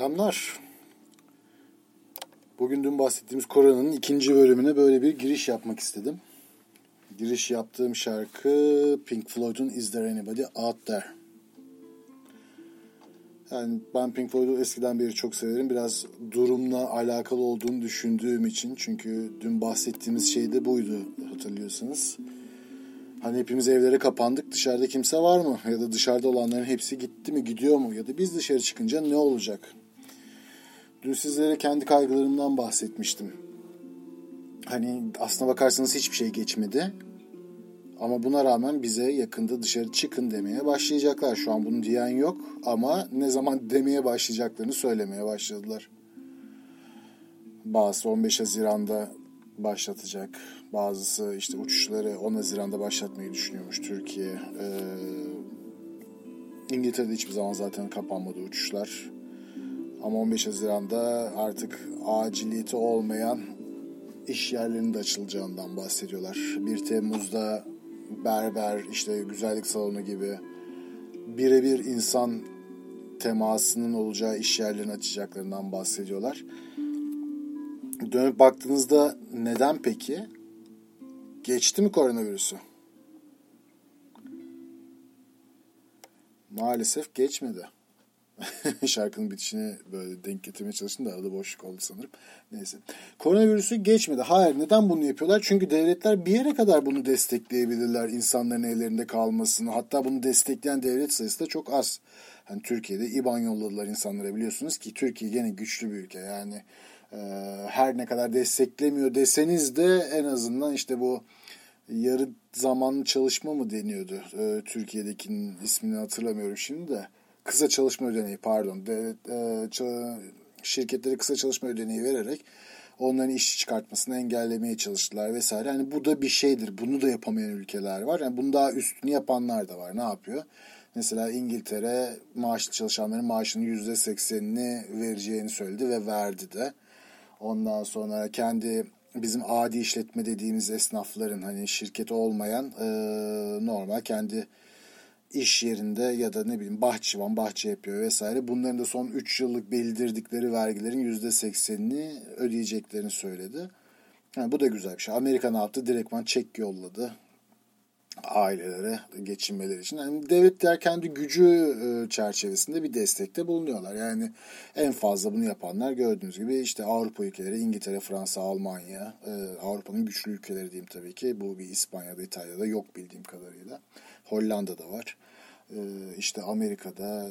Selamlar. Bugün dün bahsettiğimiz Koran'ın ikinci bölümüne böyle bir giriş yapmak istedim. Giriş yaptığım şarkı Pink Floyd'un Is There Anybody Out There? Yani ben Pink Floyd'u eskiden beri çok severim. Biraz durumla alakalı olduğunu düşündüğüm için. Çünkü dün bahsettiğimiz şey de buydu hatırlıyorsanız. Hani hepimiz evlere kapandık. Dışarıda kimse var mı? Ya da dışarıda olanların hepsi gitti mi, gidiyor mu? Ya da biz dışarı çıkınca ne olacak? Dün sizlere kendi kaygılarımdan bahsetmiştim. Hani aslına bakarsanız hiçbir şey geçmedi. Ama buna rağmen bize yakında dışarı çıkın demeye başlayacaklar. Şu an bunu diyen yok ama ne zaman demeye başlayacaklarını söylemeye başladılar. Bazısı 15 Haziran'da başlatacak. Bazısı işte uçuşları 10 Haziran'da başlatmayı düşünüyormuş Türkiye. Ee, İngiltere'de hiçbir zaman zaten kapanmadı uçuşlar. Ama 15 Haziran'da artık aciliyeti olmayan iş yerlerinin de açılacağından bahsediyorlar. 1 Temmuz'da berber, işte güzellik salonu gibi birebir insan temasının olacağı iş yerlerini açacaklarından bahsediyorlar. Dönüp baktığınızda neden peki? Geçti mi koronavirüsü? Maalesef geçmedi. Şarkının bitişini böyle denk getirmeye çalıştım da arada boşluk oldu sanırım. Neyse. Koronavirüsü geçmedi. Hayır neden bunu yapıyorlar? Çünkü devletler bir yere kadar bunu destekleyebilirler. insanların ellerinde kalmasını. Hatta bunu destekleyen devlet sayısı da çok az. Yani Türkiye'de İBAN yolladılar insanlara biliyorsunuz ki Türkiye gene güçlü bir ülke. Yani e, her ne kadar desteklemiyor deseniz de en azından işte bu yarı zamanlı çalışma mı deniyordu? E, Türkiye'dekinin ismini hatırlamıyorum şimdi de kısa çalışma ödeneği pardon devlet e, şirketlere kısa çalışma ödeneği vererek onların işçi çıkartmasını engellemeye çalıştılar vesaire. Yani bu da bir şeydir. Bunu da yapamayan ülkeler var. Yani bunu daha üstünü yapanlar da var. Ne yapıyor? Mesela İngiltere maaşlı çalışanların maaşının yüzde seksenini vereceğini söyledi ve verdi de. Ondan sonra kendi bizim adi işletme dediğimiz esnafların hani şirket olmayan e, normal kendi iş yerinde ya da ne bileyim bahçıvan bahçe yapıyor vesaire. Bunların da son 3 yıllık bildirdikleri vergilerin %80'ini ödeyeceklerini söyledi. Yani bu da güzel bir şey. Amerika ne yaptı? Direktman çek yolladı ailelere geçinmeleri için. Yani devletler kendi gücü e, çerçevesinde bir destekte bulunuyorlar. Yani en fazla bunu yapanlar gördüğünüz gibi işte Avrupa ülkeleri, İngiltere, Fransa, Almanya, e, Avrupa'nın güçlü ülkeleri diyeyim tabii ki. Bu bir İspanya'da, İtalya'da yok bildiğim kadarıyla. Hollanda'da var. E, işte Amerika'da,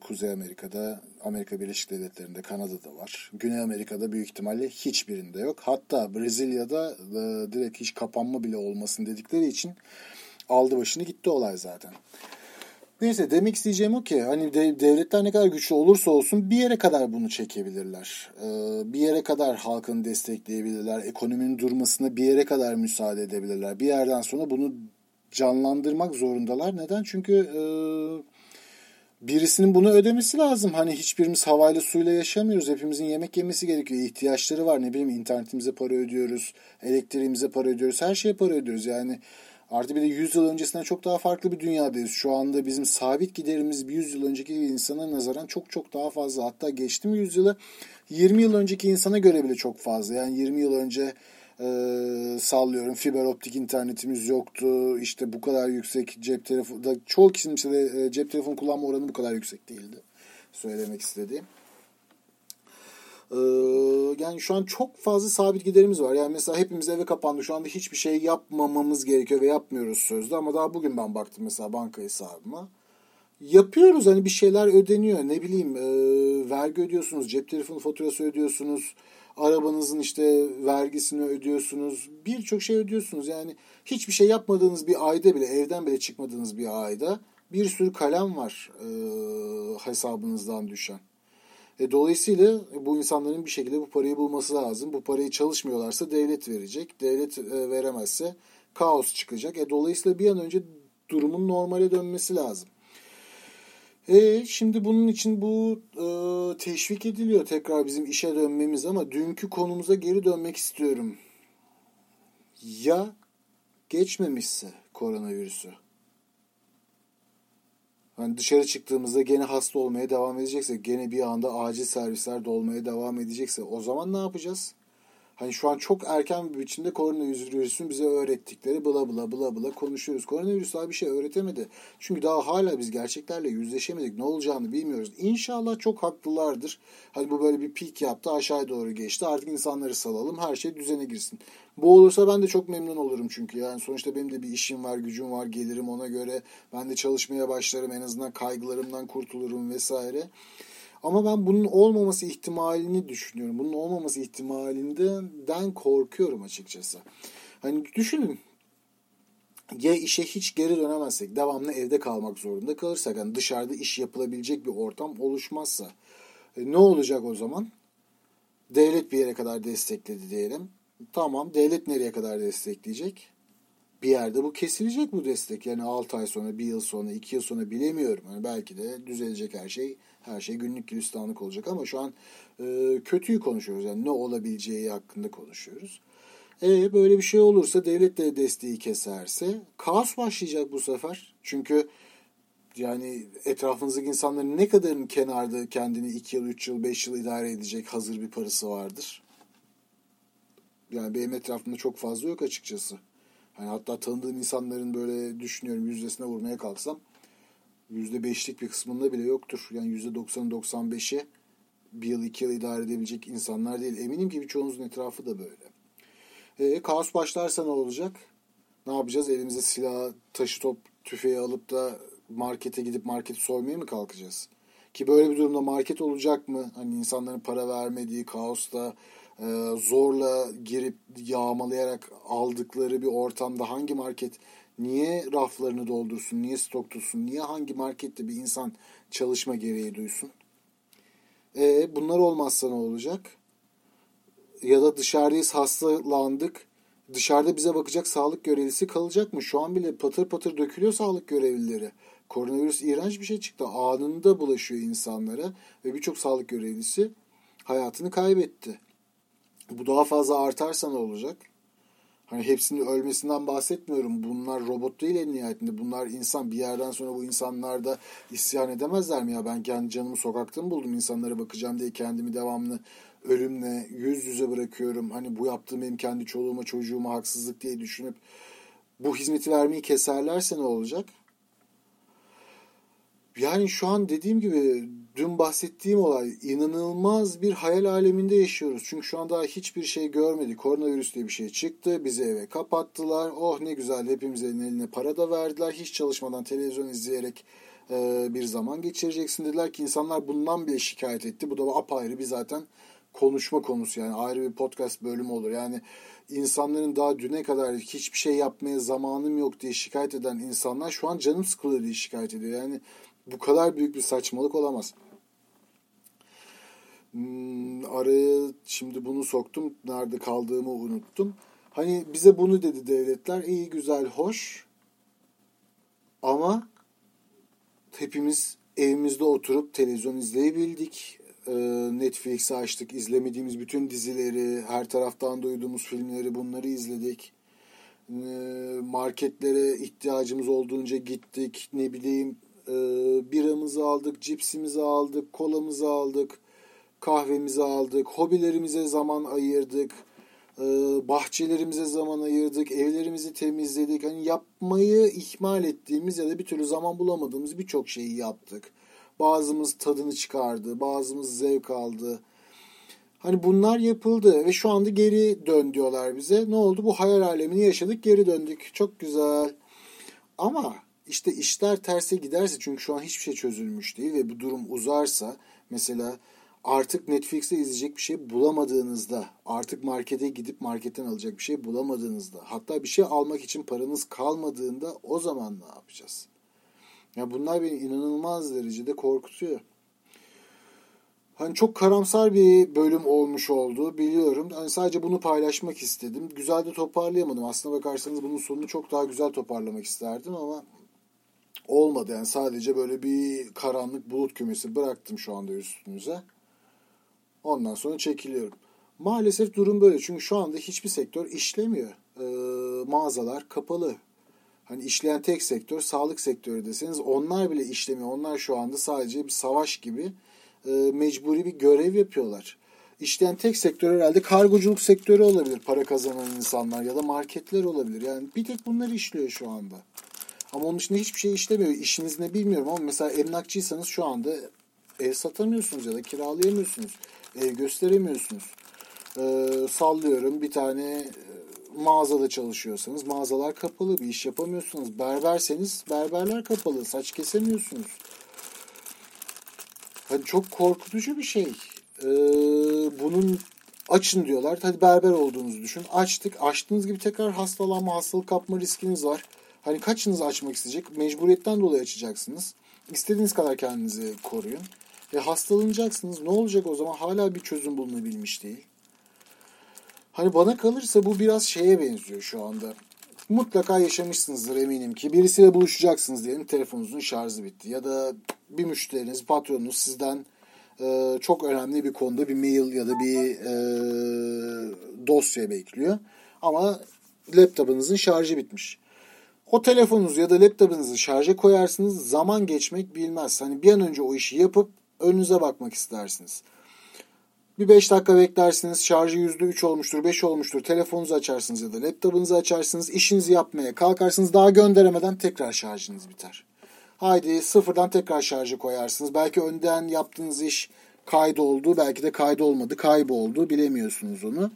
Kuzey Amerika'da, Amerika Birleşik Devletleri'nde, Kanada'da var. Güney Amerika'da büyük ihtimalle hiçbirinde yok. Hatta Brezilya'da direkt hiç kapanma bile olmasın dedikleri için aldı başını gitti olay zaten. Neyse demek isteyeceğim o ki hani devletler ne kadar güçlü olursa olsun bir yere kadar bunu çekebilirler. bir yere kadar halkını destekleyebilirler. Ekonominin durmasına bir yere kadar müsaade edebilirler. Bir yerden sonra bunu canlandırmak zorundalar. Neden? Çünkü e, birisinin bunu ödemesi lazım. Hani hiçbirimiz havayla suyla yaşamıyoruz. Hepimizin yemek yemesi gerekiyor. İhtiyaçları var. Ne bileyim internetimize para ödüyoruz. Elektriğimize para ödüyoruz. Her şeye para ödüyoruz. Yani artı bir de 100 yıl öncesinden çok daha farklı bir dünyadayız. Şu anda bizim sabit giderimiz bir 100 yıl önceki insana nazaran çok çok daha fazla. Hatta geçti mi 100 yılı 20 yıl önceki insana göre bile çok fazla. Yani 20 yıl önce e, sallıyorum fiber optik internetimiz yoktu. İşte bu kadar yüksek cep telefonu da çoğu kişinin işte de, cep telefonu kullanma oranı bu kadar yüksek değildi. Söylemek istediğim. Ee, yani şu an çok fazla sabit giderimiz var. Yani mesela hepimiz eve kapandı. Şu anda hiçbir şey yapmamamız gerekiyor ve yapmıyoruz sözde. Ama daha bugün ben baktım mesela banka hesabıma. Yapıyoruz hani bir şeyler ödeniyor. Ne bileyim e, vergi ödüyorsunuz, cep telefonu faturası ödüyorsunuz arabanızın işte vergisini ödüyorsunuz. Birçok şey ödüyorsunuz. Yani hiçbir şey yapmadığınız bir ayda bile, evden bile çıkmadığınız bir ayda bir sürü kalem var e, hesabınızdan düşen. E, dolayısıyla bu insanların bir şekilde bu parayı bulması lazım. Bu parayı çalışmıyorlarsa devlet verecek. Devlet e, veremezse kaos çıkacak. E, dolayısıyla bir an önce durumun normale dönmesi lazım. E, şimdi bunun için bu e, teşvik ediliyor tekrar bizim işe dönmemiz ama dünkü konumuza geri dönmek istiyorum. Ya geçmemişse koronavirüsü? Hani dışarı çıktığımızda gene hasta olmaya devam edecekse, gene bir anda acil servisler dolmaya devam edecekse o zaman ne yapacağız? Hani şu an çok erken bir biçimde koronavirüsün bize öğrettikleri bla bla bla bla konuşuyoruz. Koronavirüs daha bir şey öğretemedi. Çünkü daha hala biz gerçeklerle yüzleşemedik. Ne olacağını bilmiyoruz. İnşallah çok haklılardır. Hani bu böyle bir pik yaptı aşağı doğru geçti. Artık insanları salalım her şey düzene girsin. Bu olursa ben de çok memnun olurum çünkü. Yani sonuçta benim de bir işim var, gücüm var, gelirim ona göre. Ben de çalışmaya başlarım. En azından kaygılarımdan kurtulurum vesaire. Ama ben bunun olmaması ihtimalini düşünüyorum. Bunun olmaması ihtimalinden korkuyorum açıkçası. Hani düşünün ya işe hiç geri dönemezsek, devamlı evde kalmak zorunda kalırsak, yani dışarıda iş yapılabilecek bir ortam oluşmazsa e, ne olacak o zaman? Devlet bir yere kadar destekledi diyelim. Tamam, devlet nereye kadar destekleyecek? Bir yerde bu kesilecek bu destek. Yani 6 ay sonra, 1 yıl sonra, 2 yıl sonra bilemiyorum. Yani belki de düzelecek her şey her şey günlük gülistanlık olacak ama şu an e, kötüyü konuşuyoruz. Yani ne olabileceği hakkında konuşuyoruz. E böyle bir şey olursa devlet de desteği keserse kaos başlayacak bu sefer. Çünkü yani etrafınızdaki insanların ne kadarın kenarda kendini 2 yıl, 3 yıl, 5 yıl idare edecek hazır bir parası vardır. Yani benim etrafımda çok fazla yok açıkçası. Hani hatta tanıdığım insanların böyle düşünüyorum yüzdesine vurmaya kalksam %5'lik bir kısmında bile yoktur. Yani %90-95'i bir yıl iki yıl idare edebilecek insanlar değil. Eminim ki birçoğunuzun etrafı da böyle. E, kaos başlarsa ne olacak? Ne yapacağız? Elimize silah, taşı top, tüfeği alıp da markete gidip marketi soymaya mı kalkacağız? Ki böyle bir durumda market olacak mı? Hani insanların para vermediği kaosta e, zorla girip yağmalayarak aldıkları bir ortamda hangi market niye raflarını doldursun, niye stok tutsun, niye hangi markette bir insan çalışma gereği duysun? E, bunlar olmazsa ne olacak? Ya da dışarıdayız hastalandık. Dışarıda bize bakacak sağlık görevlisi kalacak mı? Şu an bile patır patır dökülüyor sağlık görevlileri. Koronavirüs iğrenç bir şey çıktı. Anında bulaşıyor insanlara ve birçok sağlık görevlisi hayatını kaybetti. Bu daha fazla artarsa ne olacak? Hani hepsinin ölmesinden bahsetmiyorum. Bunlar robot değil en nihayetinde. Bunlar insan. Bir yerden sonra bu insanlar da isyan edemezler mi ya? Ben kendi canımı sokakta mı buldum? insanlara bakacağım diye kendimi devamlı ölümle yüz yüze bırakıyorum. Hani bu yaptığım benim kendi çoluğuma çocuğuma haksızlık diye düşünüp bu hizmeti vermeyi keserlerse ne olacak? Yani şu an dediğim gibi dün bahsettiğim olay inanılmaz bir hayal aleminde yaşıyoruz. Çünkü şu an daha hiçbir şey görmedik. Koronavirüs diye bir şey çıktı. Bizi eve kapattılar. Oh ne güzel hepimizin eline para da verdiler. Hiç çalışmadan televizyon izleyerek e, bir zaman geçireceksin dediler ki insanlar bundan bile şikayet etti. Bu da apayrı bir zaten konuşma konusu yani ayrı bir podcast bölümü olur. Yani insanların daha düne kadar hiçbir şey yapmaya zamanım yok diye şikayet eden insanlar şu an canım sıkılıyor diye şikayet ediyor. Yani bu kadar büyük bir saçmalık olamaz. Araya şimdi bunu soktum. Nerede kaldığımı unuttum. Hani bize bunu dedi devletler. İyi, güzel, hoş. Ama hepimiz evimizde oturup televizyon izleyebildik. Ee, Netflix'i açtık. izlemediğimiz bütün dizileri, her taraftan duyduğumuz filmleri bunları izledik. Ee, marketlere ihtiyacımız olduğunca gittik. Ne bileyim e, biramızı aldık, cipsimizi aldık, kolamızı aldık, kahvemizi aldık, hobilerimize zaman ayırdık, e, bahçelerimize zaman ayırdık, evlerimizi temizledik. Hani yapmayı ihmal ettiğimiz ya da bir türlü zaman bulamadığımız birçok şeyi yaptık. Bazımız tadını çıkardı, bazımız zevk aldı. Hani bunlar yapıldı ve şu anda geri dön diyorlar bize. Ne oldu? Bu hayal alemini yaşadık, geri döndük. Çok güzel. Ama işte işler terse giderse çünkü şu an hiçbir şey çözülmüş değil ve bu durum uzarsa mesela artık Netflix'te izleyecek bir şey bulamadığınızda, artık markete gidip marketten alacak bir şey bulamadığınızda, hatta bir şey almak için paranız kalmadığında o zaman ne yapacağız? Ya bunlar beni inanılmaz derecede korkutuyor. Hani çok karamsar bir bölüm olmuş oldu biliyorum. Hani sadece bunu paylaşmak istedim. Güzel de toparlayamadım. Aslına bakarsanız bunun sonunu çok daha güzel toparlamak isterdim ama olmadı. Yani sadece böyle bir karanlık bulut kümesi bıraktım şu anda üstünüze. Ondan sonra çekiliyorum. Maalesef durum böyle. Çünkü şu anda hiçbir sektör işlemiyor. Ee, mağazalar kapalı. Hani işleyen tek sektör sağlık sektörü deseniz onlar bile işlemiyor. Onlar şu anda sadece bir savaş gibi e, mecburi bir görev yapıyorlar. İşleyen tek sektör herhalde kargoculuk sektörü olabilir. Para kazanan insanlar ya da marketler olabilir. Yani bir tek bunlar işliyor şu anda. Ama onun dışında hiçbir şey işlemiyor. İşiniz ne bilmiyorum ama mesela emlakçıysanız şu anda ev satamıyorsunuz ya da kiralayamıyorsunuz. Ev gösteremiyorsunuz. Ee, sallıyorum bir tane e, mağazada çalışıyorsanız mağazalar kapalı bir iş yapamıyorsunuz. Berberseniz berberler kapalı. Saç kesemiyorsunuz. Hani çok korkutucu bir şey. Ee, bunun açın diyorlar. Hadi berber olduğunuzu düşün. Açtık. Açtığınız gibi tekrar hastalanma, hastalık kapma riskiniz var. Hani kaçınız açmak isteyecek? Mecburiyetten dolayı açacaksınız. İstediğiniz kadar kendinizi koruyun. E hastalanacaksınız. Ne olacak o zaman? Hala bir çözüm bulunabilmiş değil. Hani bana kalırsa bu biraz şeye benziyor şu anda. Mutlaka yaşamışsınızdır eminim ki. Birisiyle buluşacaksınız diyelim telefonunuzun şarjı bitti. Ya da bir müşteriniz, patronunuz sizden e, çok önemli bir konuda bir mail ya da bir e, dosya bekliyor. Ama laptopunuzun şarjı bitmiş. O telefonunuzu ya da laptopunuzu şarja koyarsınız. Zaman geçmek bilmez. Hani bir an önce o işi yapıp önünüze bakmak istersiniz. Bir 5 dakika beklersiniz. Şarjı %3 olmuştur, 5 olmuştur. Telefonunuzu açarsınız ya da laptopunuzu açarsınız. işinizi yapmaya kalkarsınız. Daha gönderemeden tekrar şarjınız biter. Haydi sıfırdan tekrar şarjı koyarsınız. Belki önden yaptığınız iş kaydoldu. Belki de kaydolmadı, kayboldu. Bilemiyorsunuz onu.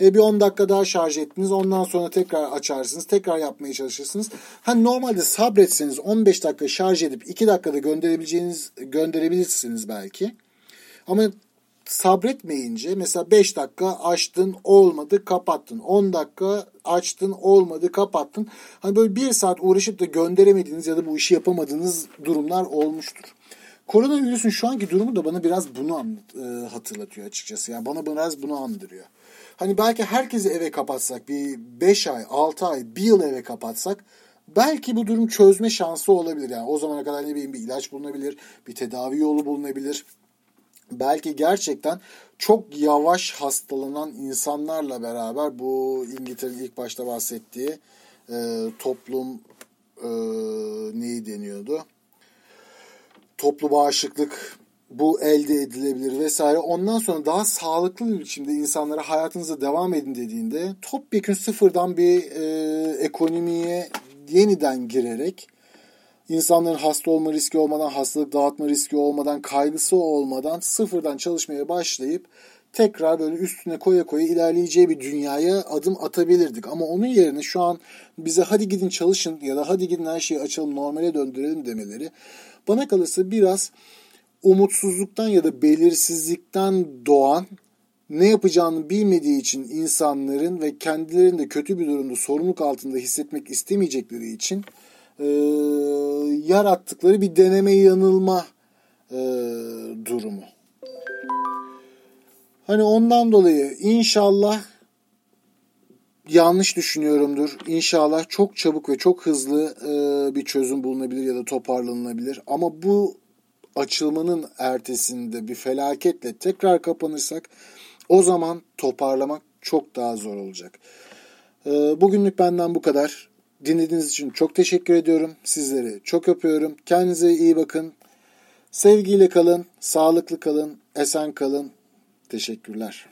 E, bir 10 dakika daha şarj ettiniz. Ondan sonra tekrar açarsınız. Tekrar yapmaya çalışırsınız. Hani normalde sabretseniz 15 dakika şarj edip 2 dakikada gönderebileceğiniz gönderebilirsiniz belki. Ama sabretmeyince mesela 5 dakika açtın olmadı kapattın. 10 dakika açtın olmadı kapattın. Hani böyle 1 saat uğraşıp da gönderemediğiniz ya da bu işi yapamadığınız durumlar olmuştur. Koronavirüsün şu anki durumu da bana biraz bunu e, hatırlatıyor açıkçası. Yani bana biraz bunu andırıyor. Hani belki herkesi eve kapatsak bir 5 ay, 6 ay, 1 yıl eve kapatsak belki bu durum çözme şansı olabilir. Yani o zamana kadar ne bileyim bir ilaç bulunabilir, bir tedavi yolu bulunabilir. Belki gerçekten çok yavaş hastalanan insanlarla beraber bu İngiltere'nin ilk başta bahsettiği e, toplum e, neyi deniyordu? Toplu bağışıklık bu elde edilebilir vesaire. Ondan sonra daha sağlıklı bir biçimde insanlara hayatınıza devam edin dediğinde topyekun sıfırdan bir e, ekonomiye yeniden girerek insanların hasta olma riski olmadan, hastalık dağıtma riski olmadan, kaygısı olmadan sıfırdan çalışmaya başlayıp tekrar böyle üstüne koya koya ilerleyeceği bir dünyaya adım atabilirdik. Ama onun yerine şu an bize hadi gidin çalışın ya da hadi gidin her şeyi açalım normale döndürelim demeleri bana kalırsa biraz umutsuzluktan ya da belirsizlikten doğan ne yapacağını bilmediği için insanların ve kendilerini de kötü bir durumda sorumluluk altında hissetmek istemeyecekleri için e, yarattıkları bir deneme yanılma e, durumu. Hani ondan dolayı inşallah yanlış düşünüyorumdur. İnşallah çok çabuk ve çok hızlı e, bir çözüm bulunabilir ya da toparlanılabilir. Ama bu açılmanın ertesinde bir felaketle tekrar kapanırsak o zaman toparlamak çok daha zor olacak. E, bugünlük benden bu kadar. Dinlediğiniz için çok teşekkür ediyorum. Sizleri çok öpüyorum. Kendinize iyi bakın. Sevgiyle kalın, sağlıklı kalın, esen kalın. Teşekkürler.